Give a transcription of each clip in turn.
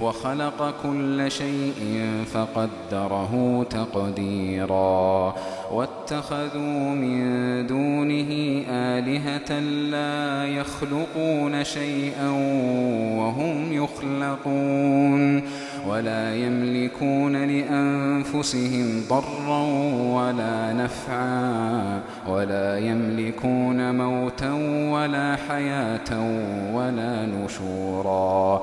وخلق كل شيء فقدره تقديرا. واتخذوا من دونه آلهة لا يخلقون شيئا وهم يخلقون. ولا يملكون لأنفسهم ضرا ولا نفعا. ولا يملكون موتا ولا حياة ولا نشورا.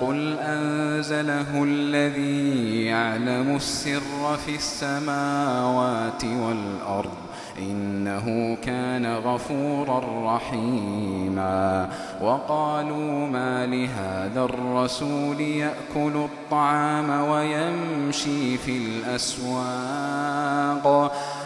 قل أنزله الذي يعلم السر في السماوات والأرض إنه كان غفورا رحيما وقالوا ما لهذا الرسول يأكل الطعام ويمشي في الأسواق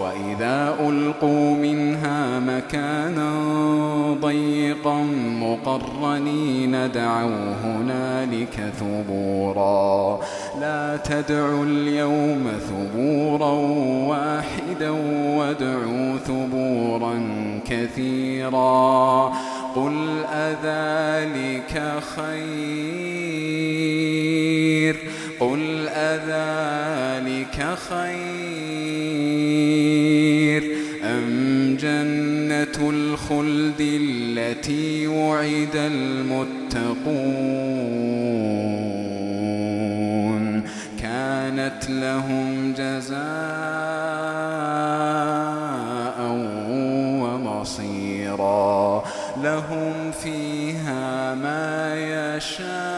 وإذا ألقوا منها مكانا ضيقا مقرنين دعوا هنالك ثبورا. لا تدعوا اليوم ثبورا واحدا وادعوا ثبورا كثيرا. قل أذلك خير. قل أذلك خير أم جنة الخلد التي وعد المتقون كانت لهم جزاء ومصيرا لهم فيها ما يشاءون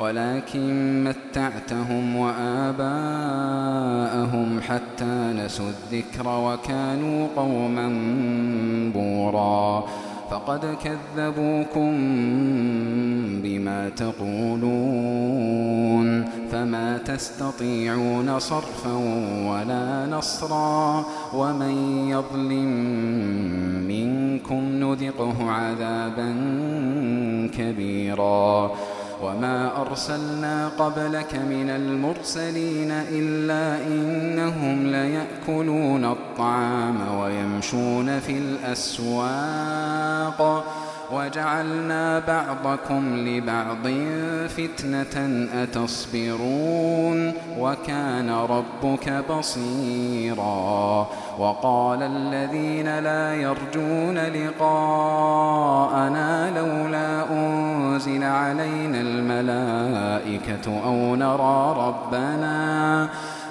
ولكن متعتهم وآباءهم حتى نسوا الذكر وكانوا قوما بورا. فقد كذبوكم بما تقولون. يستطيعون صرفا ولا نصرا. ومن يظلم منكم نذقه عذابا كبيرا. وما أرسلنا قبلك من المرسلين إلا إنهم ليأكلون الطعام ويمشون في الأسواق وجعلنا بعضكم لبعض فتنة أتصبرون وكان ربك بصيرا وقال الذين لا يرجون لقاءنا لولا أنزل علينا الملائكة أو نرى ربنا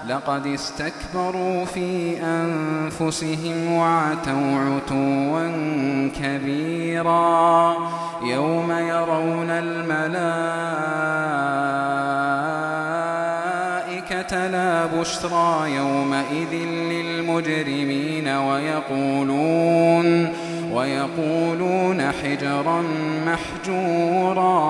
لقد استكبروا في أنفسهم وعتوا عتوا كبيرا يوم يرون الملائكة لا بشرى يومئذ للمجرمين ويقولون ويقولون حجرا محجورا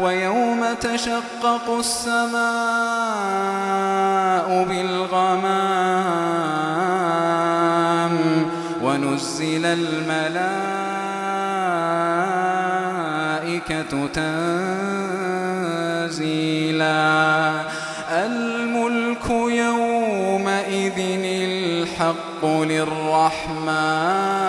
ويوم تشقق السماء بالغمام ونزل الملائكة تنزيلا. الملك يومئذ الحق للرحمن.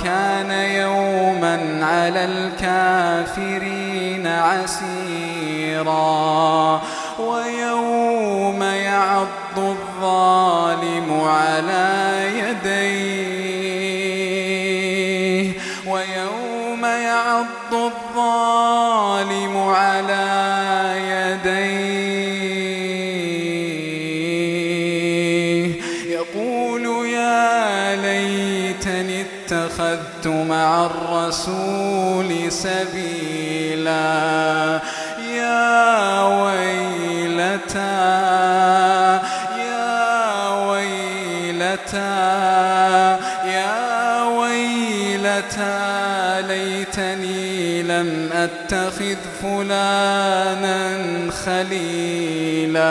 وكان يوما على الكافرين عسيرا ويوم يعض الظالم على الرسول سبيلا. يا ويلتى يا ويلتى يا ويلتى ليتني لم أتخذ فلانا خليلا.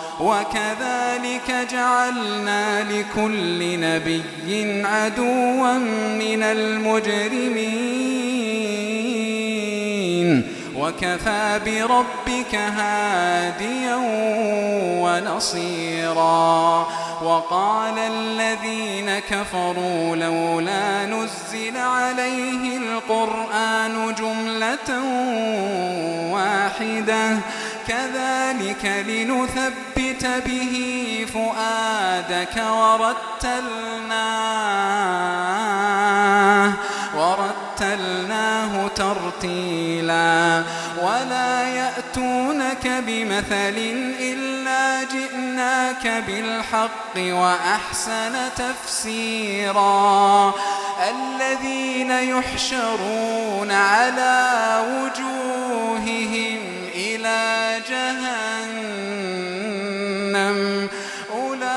وكذلك جعلنا لكل نبي عدوا من المجرمين. وكفى بربك هاديا ونصيرا. وقال الذين كفروا لولا نزل عليه القرآن جملة واحدة. كذلك لنثبت به فؤادك ورتلناه ورتلناه ترتيلا. ولا يأتونك بمثل إلا جئناك بالحق وأحسن تفسيرا. الذين يحشرون على وجوههم إلى جهنم. أولئك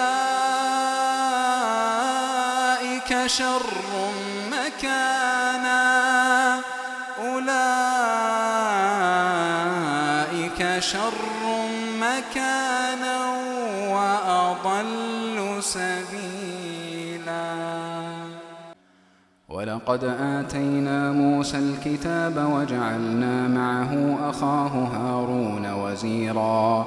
شر مكانا. أولئك شر مكانا وأضل سبيلا. ولقد آتينا موسى الكتاب وجعلنا معه أخاه هارون وزيرا.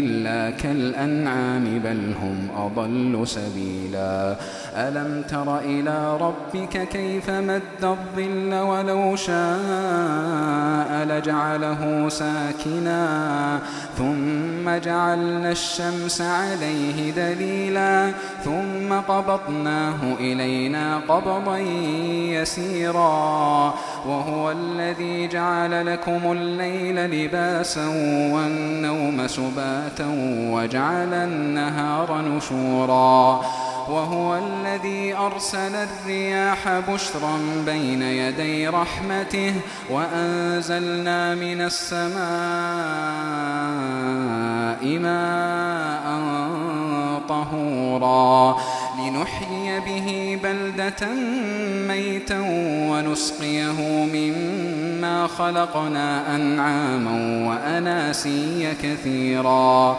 إلا كالأنعام بل هم أضل سبيلا. ألم تر إلى ربك كيف مد الظل ولو شاء لجعله ساكنا؟ ثم جعلنا الشمس عليه دليلا. ثم قبضناه إلينا قبضا يسيرا. وهو الذي جعل لكم الليل لباسا والنوم سباتا. وجعل النهار نشورا وهو الذي أرسل الرياح بشرا بين يدي رحمته وأنزلنا من السماء ماء طهورا لنحيي به بلدة ميتا ونسقيه مما خلقنا أنعاما وأناسيا كثيرا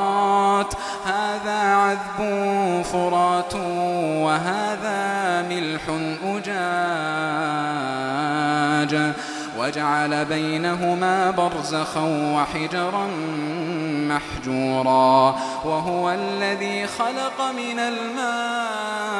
فرات هذا عذب فرات وهذا ملح أجاج. وجعل بينهما برزخا وحجرا محجورا. وهو الذي خلق من الماء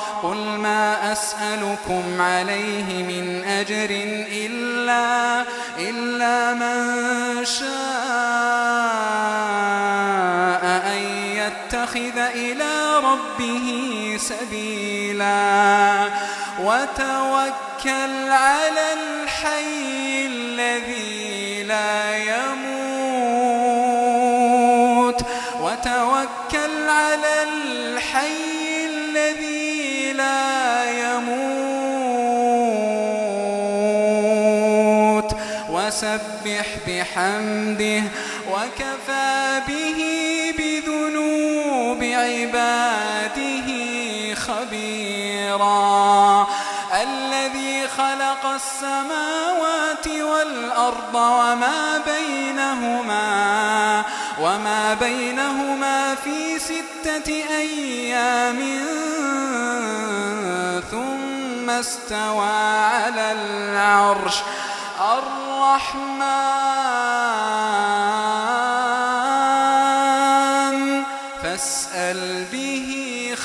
قل ما أسألكم عليه من أجر إلا إلا من شاء أن يتخذ إلى ربه سبيلا. وتوكل على الحي الذي بحمده وكفى به بذنوب عباده خبيرا. الذي خلق السماوات والأرض وما بينهما وما بينهما في ستة أيام ثم استوى على العرش. الرحمن فاسأل به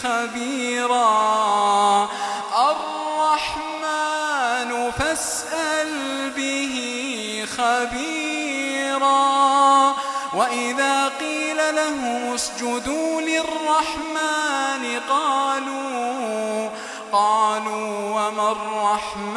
خبيرا. الرحمن فاسأل به خبيرا. وإذا قيل لهم اسجدوا للرحمن قالوا قالوا وما الرحمن؟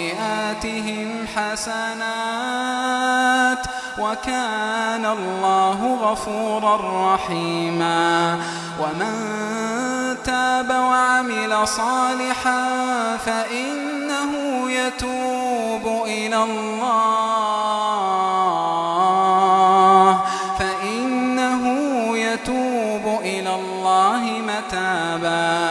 حسنات وكان الله غفورا رحيما ومن تاب وعمل صالحا فإنه يتوب إلى الله فإنه يتوب إلى الله متابا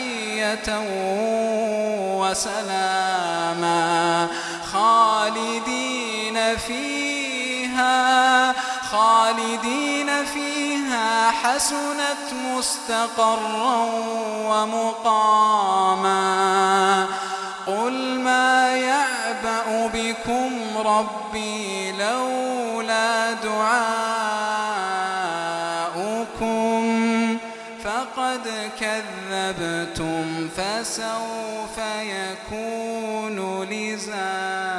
وسلاما خالدين فيها خالدين فيها حسنت مستقرا ومقاما. قل ما يعبأ بكم ربي لولا دعاؤكم كذبتم فسوف يكون لزاما